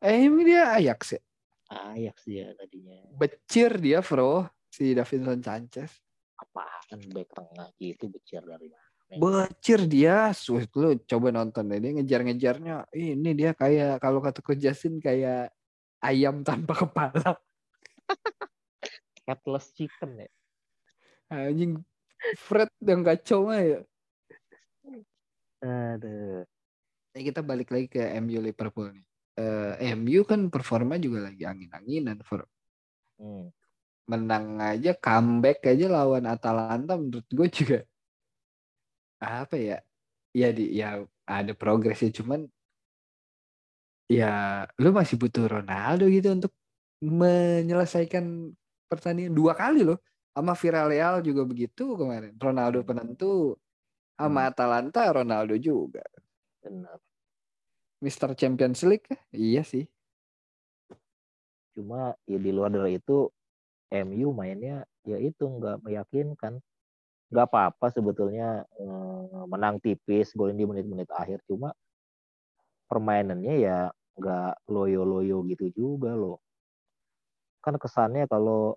Eh ini dia Ajax ya? Ajax dia tadinya Becir dia bro. Si Davinson Sanchez. apaan back tengah gitu becir dari mana. Becir dia, Wih, lu coba nonton deh dia ngejar-ngejarnya. Ini dia kayak kalau kata Coach Justin kayak ayam tanpa kepala. Headless chicken ya. Anjing Fred yang kacau mah ya. Aduh. Nah, kita balik lagi ke MU Liverpool nih. Eh, MU kan performa juga lagi angin-anginan. For Hmm. menang aja, comeback aja lawan Atalanta menurut gue juga apa ya? Ya di ya ada progresnya cuman ya lu masih butuh Ronaldo gitu untuk menyelesaikan pertandingan dua kali loh. Sama Villarreal juga begitu kemarin. Ronaldo penentu sama Atalanta Ronaldo juga. Benar. Mister Champions League iya sih. Cuma ya di luar dari itu MU mainnya ya itu nggak meyakinkan. Nggak apa-apa sebetulnya eh, menang tipis golin di menit-menit akhir. Cuma permainannya ya nggak loyo-loyo gitu juga loh. Kan kesannya kalau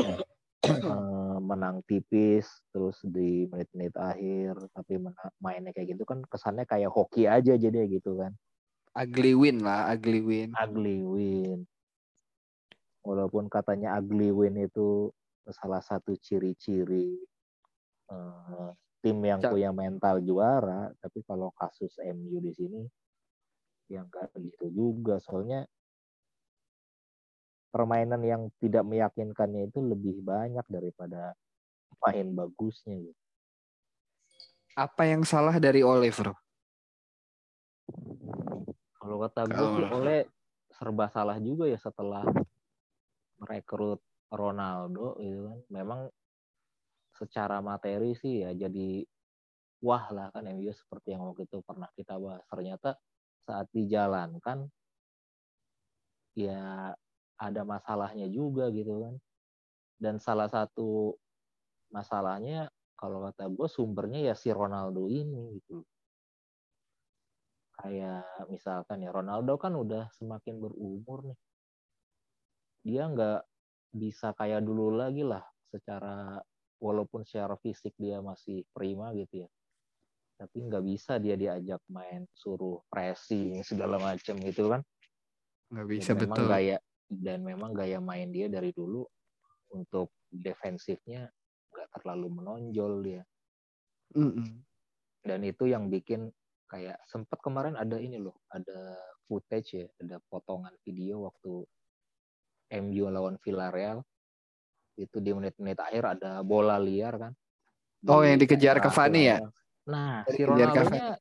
eh, menang tipis terus di menit-menit akhir tapi mainnya kayak gitu kan kesannya kayak hoki aja jadi gitu kan Ugly win lah, ugly win. ugly win walaupun katanya ugly win itu salah satu ciri-ciri eh, tim yang punya mental juara tapi kalau kasus MU di sini yang enggak gitu juga soalnya permainan yang tidak meyakinkannya itu lebih banyak daripada main bagusnya gitu. Apa yang salah dari Oliver? Kalau kata gue sih oleh serba salah juga ya setelah merekrut Ronaldo gitu kan. Memang secara materi sih ya jadi wah lah kan MU seperti yang waktu itu pernah kita bahas. Ternyata saat dijalankan ya ada masalahnya juga gitu kan. Dan salah satu masalahnya kalau kata gue sumbernya ya si Ronaldo ini gitu kayak misalkan ya Ronaldo kan udah semakin berumur nih dia nggak bisa kayak dulu lagi lah secara walaupun secara fisik dia masih prima gitu ya tapi nggak bisa dia diajak main suruh pressing segala macam gitu kan Nggak dan bisa memang betul. gaya dan memang gaya main dia dari dulu untuk defensifnya nggak terlalu menonjol dia Mm-mm. dan itu yang bikin kayak sempat kemarin ada ini loh ada footage ya ada potongan video waktu MU lawan Villarreal itu di menit-menit akhir ada bola liar kan Oh, di yang dikejar Cavani ya? Nah si Ronaldo-nya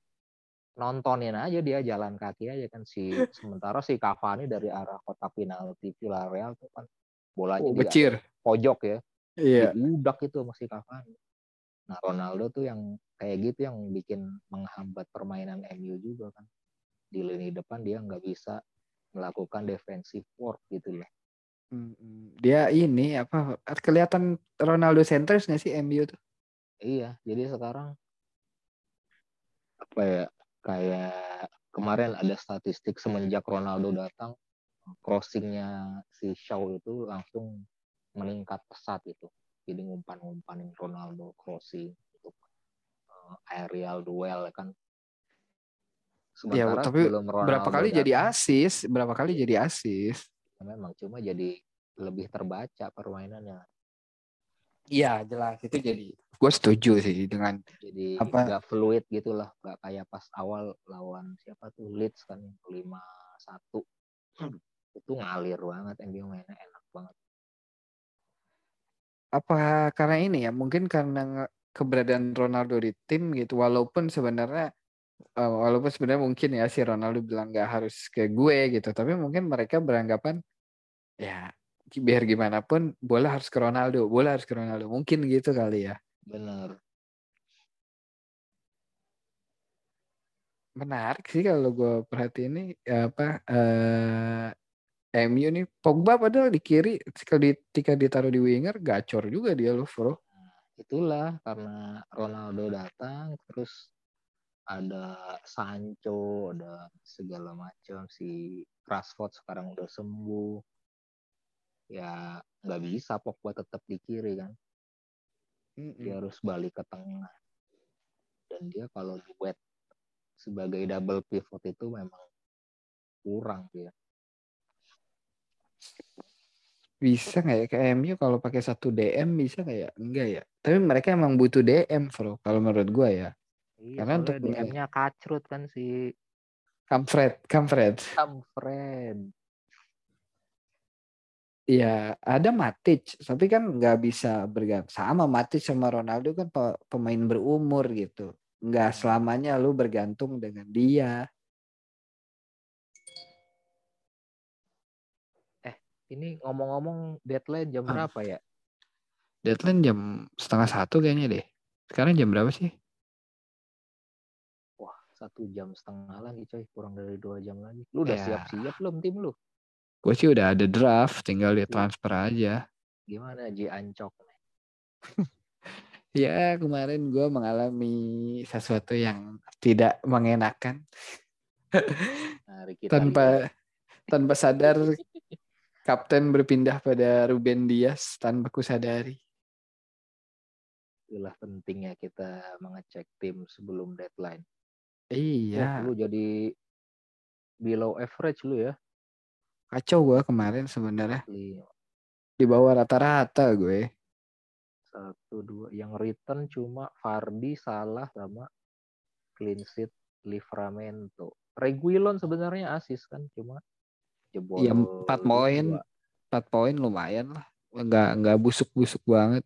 nontonin aja dia jalan kaki aja kan si sementara si Cavani dari arah kotak penalti Villarreal tuh kan bolanya Oh, di becir. pojok ya Iya. diudak itu masih Cavani. Nah Ronaldo tuh yang kayak gitu yang bikin menghambat permainan MU juga kan. Di lini depan dia nggak bisa melakukan defensive work gitu loh. Dia ini apa kelihatan Ronaldo centers nggak sih MU tuh? Iya, jadi sekarang apa ya kayak kemarin ada statistik semenjak Ronaldo datang crossingnya si Shaw itu langsung meningkat pesat itu. Jadi ngumpan-ngumpanin Ronaldo crossing untuk uh, aerial duel kan. Ya, Sementara tapi sebelum Ronaldo berapa kali jadi asis? Berapa kali jadi asis? Memang cuma jadi lebih terbaca permainannya. Iya, jelas itu jadi. Gue setuju sih dengan Jadi Apa? nggak fluid gitu lah, nggak kayak pas awal lawan siapa tuh Leeds kan lima satu itu ngalir banget MU mainnya enak banget. apa karena ini ya mungkin karena keberadaan Ronaldo di tim gitu walaupun sebenarnya eh, walaupun sebenarnya mungkin ya si Ronaldo bilang nggak harus ke gue gitu tapi mungkin mereka beranggapan ya biar gimana pun bola harus ke Ronaldo bola harus ke Ronaldo mungkin gitu kali ya Bener. menarik sih kalau gue perhatiin ini apa eh MU nih Pogba padahal di kiri ketika di- ketika ditaruh di winger gacor juga dia loh bro Itulah karena Ronaldo datang terus ada Sancho, ada segala macam si Rashford sekarang udah sembuh. Ya nggak bisa Pogba tetap di kiri kan. dia harus balik ke tengah dan dia kalau duet sebagai double pivot itu memang kurang dia. Bisa nggak ya ke MU kalau pakai satu DM bisa nggak ya? Enggak ya. Tapi mereka emang butuh DM, bro. Kalau menurut gua ya. Iya, Karena untuk DM-nya kacrut kan si Kamfred, Kamfred. Kamfred. Iya, ada Matic, tapi kan nggak bisa bergantung. Sama Matic sama Ronaldo kan pe- pemain berumur gitu. Nggak selamanya lu bergantung dengan dia. Ini ngomong-ngomong deadline jam Ah. berapa ya? Deadline jam setengah satu kayaknya deh. Sekarang jam berapa sih? Wah, satu jam setengah lagi coy. Kurang dari dua jam lagi. Lu udah Ya. siap-siap belum tim lu? Gue sih udah ada draft, tinggal di transfer aja. Gimana Ji Ancok? Ya kemarin gue mengalami sesuatu yang tidak mengenakan lihat. tanpa tanpa sadar kapten berpindah pada Ruben Dias tanpa kusadari. Itulah pentingnya kita mengecek tim sebelum deadline. Iya, lu jadi below average lu ya. Kacau gue kemarin sebenarnya Asli. di bawah rata-rata gue. Satu, dua. Yang return cuma Fardi, Salah, sama clean sheet Livramento. Reguilon sebenarnya asis kan. Cuma jebol. Iya, empat poin. 4 poin lumayan lah. Nggak nggak busuk-busuk banget.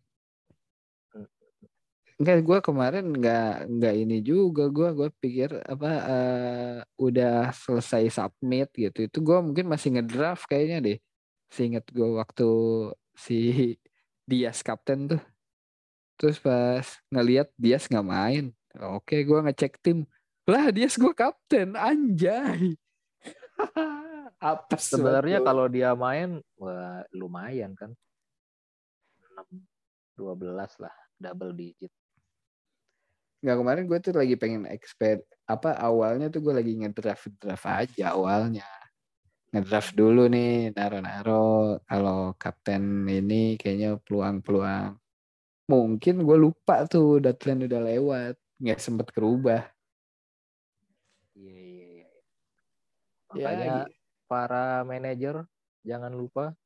Enggak, gue kemarin nggak nggak ini juga gue gue pikir apa eh, udah selesai submit gitu itu gue mungkin masih ngedraft kayaknya deh seingat gue waktu si Dias kapten tuh terus pas ngelihat Dias nggak main oke gue ngecek tim lah Dias gue kapten anjay apa Sebenarnya kalau dia main, wah lumayan kan. 6, 12 lah. Double digit. Nggak kemarin gue tuh lagi pengen expert apa awalnya tuh gue lagi ngedraft draft aja awalnya. Ngedraft dulu nih naro-naro kalau kapten ini kayaknya peluang-peluang. Mungkin gue lupa tuh deadline udah lewat nggak sempet kerubah. Iya, iya, iya. Ya, Makanya gi- para manajer jangan lupa.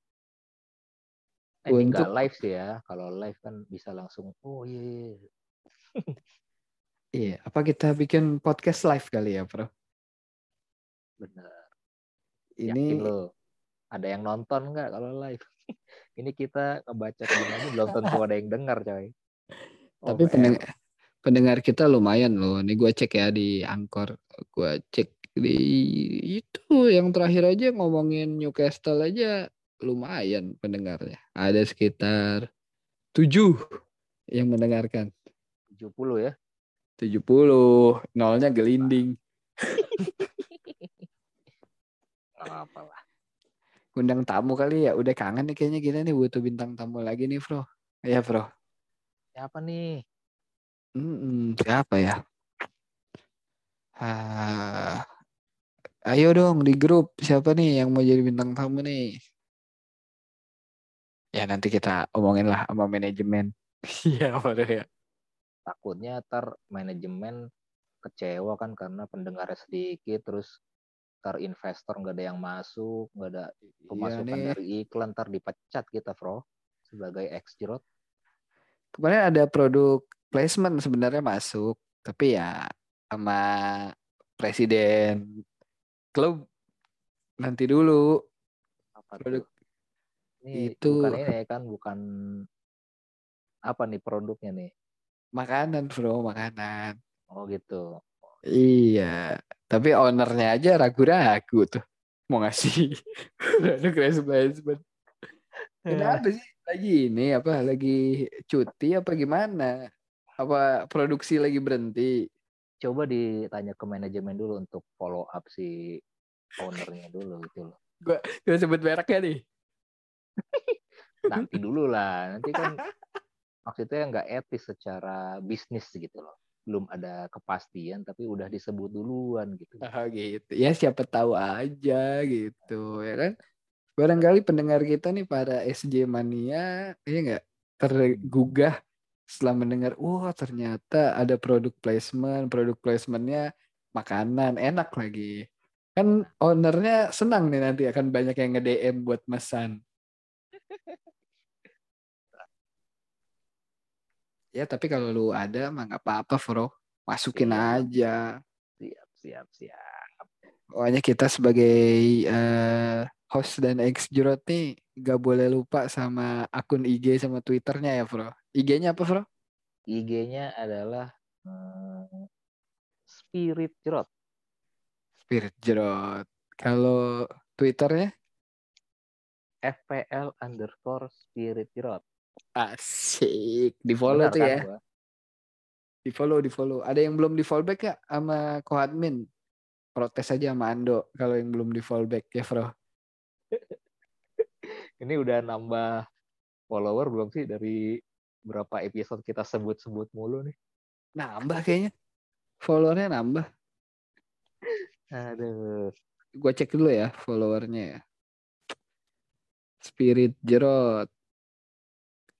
Eh, ini nggak Untuk- live sih ya. Kalau live kan bisa langsung oh iya, iya, iya. apa kita bikin podcast live kali ya bro bener. ini Yakin lo ada yang nonton nggak kalau live? ini kita ngebaca gimana belum tentu ada yang dengar coy. tapi OPM. pendengar pendengar kita lumayan loh ini gue cek ya di angkor gue cek di itu yang terakhir aja ngomongin Newcastle aja lumayan pendengarnya ada sekitar tujuh yang mendengarkan 70 ya. 70 nolnya gelinding. Nggak apa lah. undang tamu kali ya. Udah kangen nih kayaknya kita nih butuh bintang tamu lagi nih bro. Ya bro. Siapa nih? Mm-mm, siapa ya? Ah, ayo dong di grup. Siapa nih yang mau jadi bintang tamu nih? Ya nanti kita omongin lah sama manajemen. Iya bro ya takutnya ntar manajemen kecewa kan karena pendengarnya sedikit terus ntar investor nggak ada yang masuk nggak ada pemasukan nih. dari iklan ntar dipecat kita bro sebagai ex jerot kemarin ada produk placement sebenarnya masuk tapi ya sama presiden klub nanti dulu apa Produk tuh ini itu. bukan ini kan bukan apa nih produknya nih makanan bro makanan. Oh gitu. Iya. Tapi ownernya aja ragu-ragu tuh mau ngasih produk placement. Kenapa sih? Lagi ini apa? Lagi cuti apa gimana? Apa produksi lagi berhenti? coba ditanya ke manajemen dulu untuk follow up si ownernya dulu gitu loh. Gue sebut mereknya nih. nanti dulu lah. Nanti kan maksudnya nggak etis secara bisnis gitu loh belum ada kepastian tapi udah disebut duluan gitu Oh gitu. Ya siapa tahu aja gitu ya kan. Barangkali pendengar kita nih para SJ mania, iya nggak tergugah setelah mendengar, wah ternyata ada produk placement, produk placementnya makanan, enak lagi. Kan ownernya senang nih nanti akan banyak yang nge-DM buat mesan. Ya tapi kalau lu ada mah nggak apa-apa bro. Masukin Siap. aja. Siap, siap, siap. Pokoknya kita sebagai eh, host dan ex Jurot nih gak boleh lupa sama akun IG sama Twitternya ya bro. IG-nya apa bro? IG-nya adalah hmm, Spirit Jerot. Spirit Jurot. Kalau Twitternya? FPL underscore Spirit Jerot. Asik. Di follow Benar tuh kan ya. gua? Di follow, di follow. Ada yang belum di fallback ya sama co-admin? Protes aja sama Ando kalau yang belum di fallback ya bro. Ini udah nambah follower belum sih dari berapa episode kita sebut-sebut mulu nih? Nambah kayaknya. Followernya nambah. Aduh. Gua cek dulu ya followernya ya. Spirit Jerot.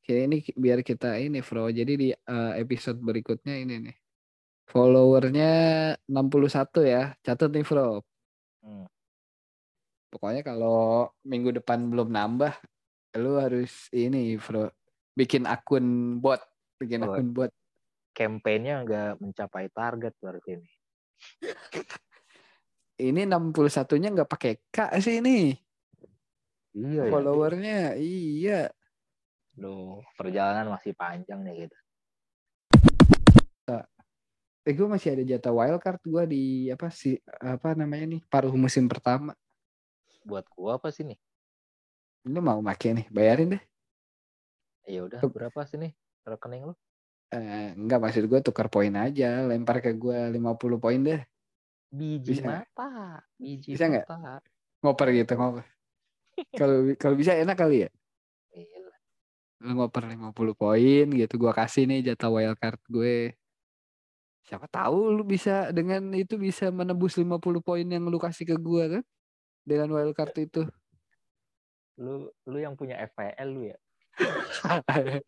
Oke ini biar kita ini bro. Jadi di eh, episode berikutnya ini nih. Followernya 61 ya. Catat nih bro. Hmm. Pokoknya kalau minggu depan belum nambah. Lu harus ini bro. Bikin akun bot. Bikin Oh. akun bot. Campaign-nya nggak mencapai target berarti ini. Ini 61-nya nggak pakai K sih ini. Iya ya. Followernya. Iya. Duh, perjalanan masih panjang nih gitu. Eh gue masih ada jatah wildcard gue di apa sih apa namanya nih paruh musim pertama. Buat gua apa sih nih? Lu mau make nih, bayarin deh. Ya udah berapa sih nih rekening lu? Eh, enggak maksud gue tukar poin aja, lempar ke gue 50 poin deh. Biji Bisa mata, biji Bisa nggak? mata. Ngoper gitu, ngoper. Kalau kalau bisa enak kali ya. Lu ngoper 50 poin gitu, gua kasih nih jatah wildcard gue. Siapa tahu lu bisa dengan itu bisa menebus 50 poin yang lu kasih ke gua kan? Dengan wildcard itu. Lu lu yang punya FPL lu ya?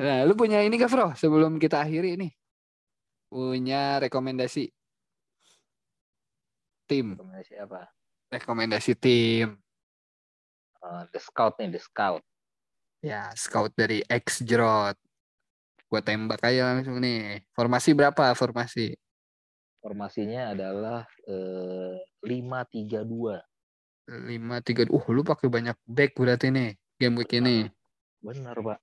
nah, lu punya ini gak, Bro? Sebelum kita akhiri ini. Punya rekomendasi tim, Rekomendasi apa? rekomendasi tim. Eh, the Scout nih, The Scout. Ya, scout dari X Jerot. Gua tembak aja langsung nih. Formasi berapa formasi? Formasinya adalah eh, 5-3-2. 5 3 Uh, lu pakai banyak back berarti nih game week ini. Bener, Pak.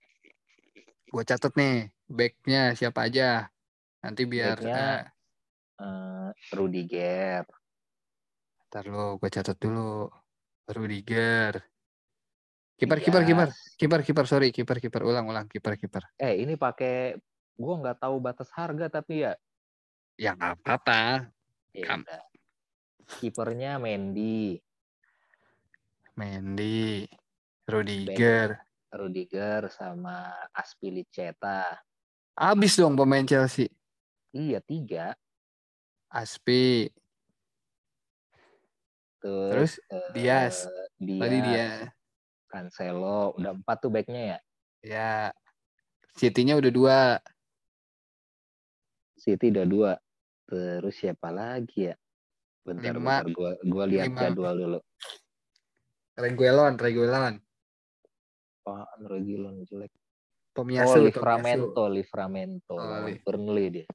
Gua catet nih backnya siapa aja. Nanti biar Backnya, Eh, Rudiger, ntar lo gua catat dulu. Rudiger. Kiper kiper kiper. Diaz. Kiper kiper sorry kiper kiper ulang ulang kiper kiper. Eh, ini pakai gua nggak tahu batas harga tapi ya Ya nggak apa-apa. ya. Kipernya Mendy, Mendy, Rudiger. Rudiger sama Aspilicueta. Abis dong pemain Chelsea. Iya, tiga. Aspi, Terus, Terus, eh. Diaz, tadi dia. Cancelo, udah empat tuh backnya ya. Ya. City-nya udah dua. City udah dua. Terus siapa lagi ya? Bentar, Lima. bentar. Gua, gua lihat Lima. jadwal dulu. Reguilon, Reguilon. Apaan Reguilon jelek. Tomiyasu, Oh, Tomiyasu. Livramento, Livramento. Oh, Li- Burnley dia.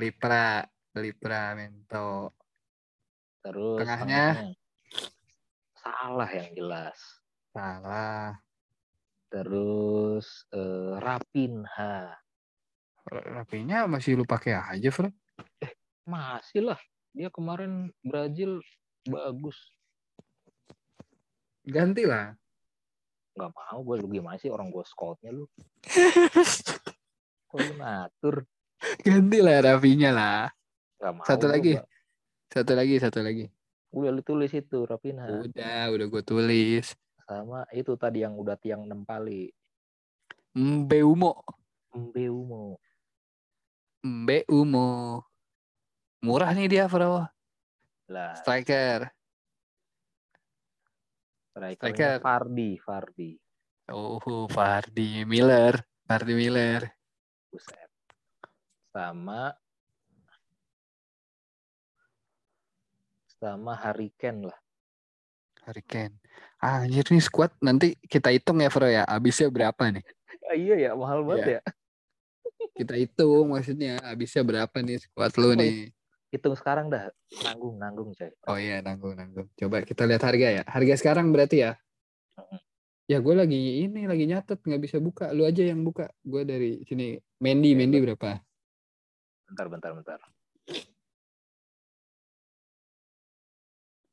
Lipra, Livramento. Terus Tengahnya? salah yang jelas. Salah. Terus eh, Rapinha. Rapinya masih lu pakai aja, Bro. Masih lah. Dia kemarin Brazil bagus. Ganti lah. Gak mau gue lu gimana sih orang gue scoutnya lu. Kok lu ngatur? Ganti lah Rapinya lah. Gak mau. Satu lagi. Pak. Satu lagi, satu lagi. Udah lu tulis itu Rapinha. Udah, udah gue tulis. Sama itu tadi yang udah tiang enam kali. Mbeumo. Mbeumo. Mbeumo. Murah nih dia, Bro. Lah, Striker. strikernya striker. Fardi, Fardi. Oh, Fardi Miller. Fardi Miller. Buset. Sama sama Hurricane lah. Hurricane. Ah, anjir nih squad nanti kita hitung ya, Bro ya. Habisnya berapa nih? Ah, iya ya, mahal banget Iya. ya. Kita hitung maksudnya habisnya berapa nih squad lu nih. Hitung sekarang dah. Nanggung, nanggung coy. Oh iya, nanggung nanggung. Coba kita lihat harga ya. Harga sekarang berarti ya. Ya gue lagi ini lagi nyatet nggak bisa buka. Lu aja yang buka. Gue dari sini. Mendy, Oke, Mendy berapa? Bentar, bentar, bentar.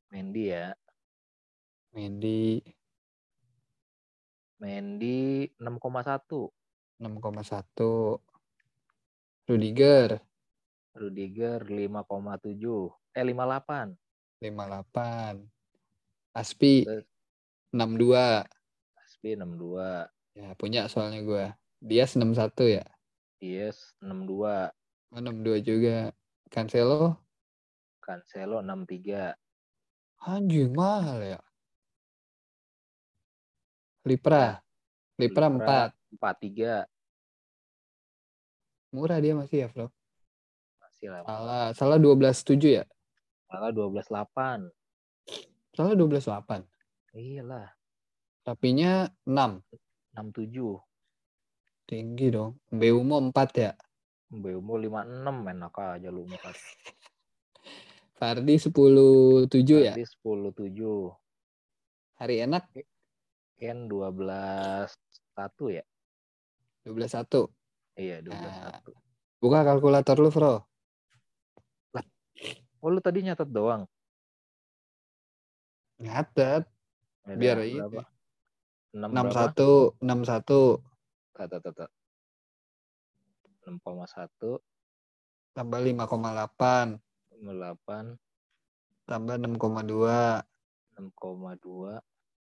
Mendy ya. Mendy Mendy 6,1. 6,1. Rudiger Rudiger 5,7. Eh 58. 58. Aspi Terus 62. Aspi 62. Ya, punya soalnya gue. Dia 61 ya. Yes 62. Oh, 62 juga. Cancelo Cancelo 63. anjing mahal ya. Lipra. Lipra 4. 43. Murah dia masih ya, Bro. Masih lah. Salah, salah 12.7 ya? Malah 12,8. Salah 12.8. Iyalah. Tapinya 6. 67. Tinggi dong. Beumo 4 ya. Beumo 56 enak aja lu 4. Fardi 10.7 ya. Tadi 10,7. Hari enak Ken 12 1 ya? 12.1. Iya, 12 Nah. 1. Buka kalkulator lu, Bro. Oh, lu tadi nyatet doang. Nyatet. Biar ini. berapa? 6 berapa? 61. 61. Tata, tata. 6,1 Tambah 5,8. 8 Tambah 6,2. 6,2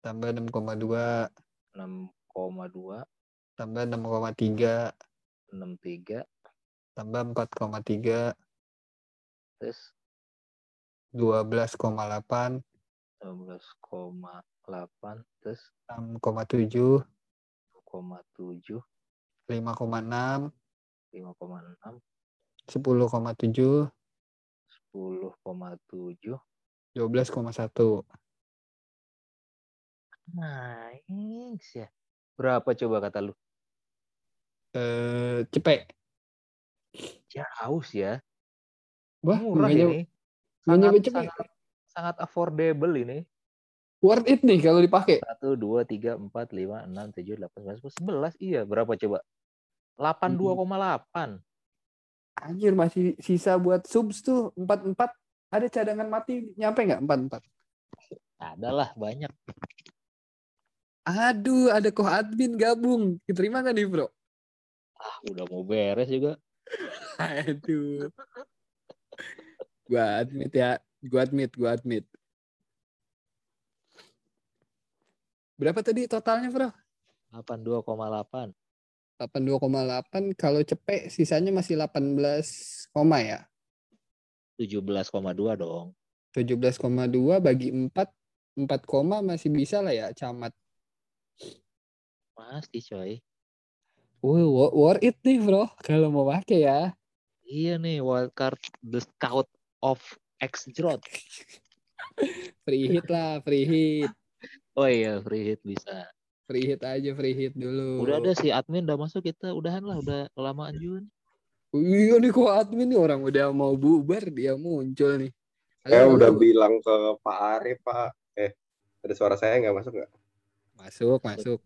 Tambah 6,2. 6,2 Tambah 6,3. 63 Tambah 4,3. terus 12,8. 12,8 terus 6,7. 2,7 5,6. 5,6 10,7. 10,7 12,1. Nice ya. Berapa coba kata lu? Eh, cepet. Jauh sih ya. Wah, Murah ini. Sangat, cepet. sangat, sangat affordable ini. Worth it nih kalau dipakai. 1, 2, 3, 4, 5, 6, 7, 8, 9, 10, 11. Iya, berapa coba? 82,8. Anjir masih sisa buat subs tuh 44. Ada cadangan mati nyampe nggak 44? Adalah banyak. Aduh, ada koh admin gabung. Diterima nggak nih, bro? Ah, udah mau beres juga. Aduh. Gua admit ya. Gua admit, gua admit. Berapa tadi totalnya, bro? 82,8. 82,8. Kalau cepet sisanya masih 18, koma ya. 17,2 dong. 17,2 bagi 4. 4 koma masih bisa lah ya, camat. Masih coy. Wih, wo- worth it nih, bro. Kalau mau pakai ya. Iya nih, wildcard the scout of X Jrot. Free hit lah, free hit. Oh iya, free hit bisa. Free hit aja, free hit dulu. Udah ada si admin udah masuk kita udahan lah, udah kelamaan juga. nih. Iya nih kok admin nih orang udah mau bubar dia muncul nih. Saya udah bilang ke Pak Arif, Pak. Eh, ada suara saya nggak masuk nggak? Masuk, masuk.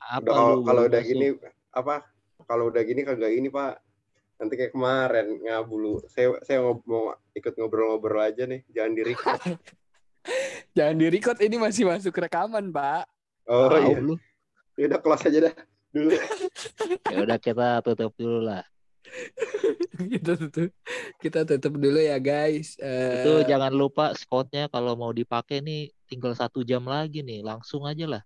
Apa Udah kalau lu kalau baru udah masuk? gini apa? Kalau udah gini kagak ini, Pak. Nanti kayak kemarin ngabulu. Saya saya mau ikut ngobrol-ngobrol aja nih, jangan di record. Jangan di record ini masih masuk rekaman, Pak. Oh Tahu iya. lu. Ya udah close aja dah dulu. Ya udah kita tutup dulu lah. kita tutup kita tutup dulu ya guys. Eh, Itu jangan lupa scoutnya kalau mau dipakai nih tinggal satu jam lagi nih, langsung aja lah.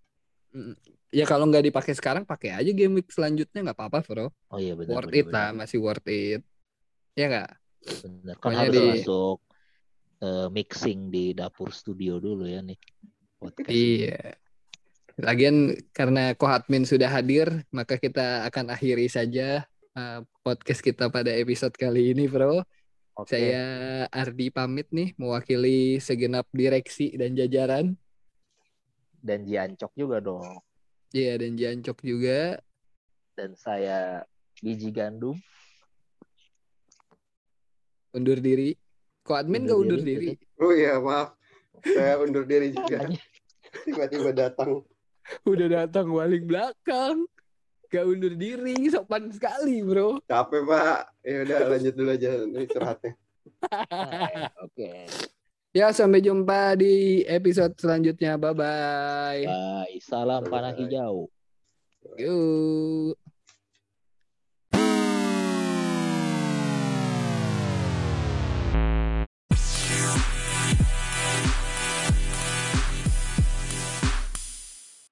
ya kalau nggak dipakai sekarang pakai aja game week selanjutnya nggak apa-apa, bro. Oh iya benar. worth benar, it lah, benar. masih worth it. Ya nggak? Benar. Kan Pokoknya harus di- masuk eh, mixing di dapur studio dulu ya nih. Podcast. Iya. Lagian karena Kohatmin sudah hadir, maka kita akan akhiri saja uh, podcast kita pada episode kali ini, Bro. Oke. Saya Ardi pamit nih mewakili segenap direksi dan jajaran. Dan Jiancok juga dong. Iya, dan Jancok juga. Dan saya biji gandum. Undur diri. Kok admin Undur gak undur diri, diri? Oh iya, maaf. Saya undur diri juga. Tiba-tiba datang. Udah datang balik belakang. Gak undur diri, sopan sekali, bro. Capek, Pak. Ya udah lanjut dulu aja nih istirahatnya. Oke. Ya, sampai jumpa di episode selanjutnya. Bye-bye. Bye. Salam panah Bye. hijau. Yuk.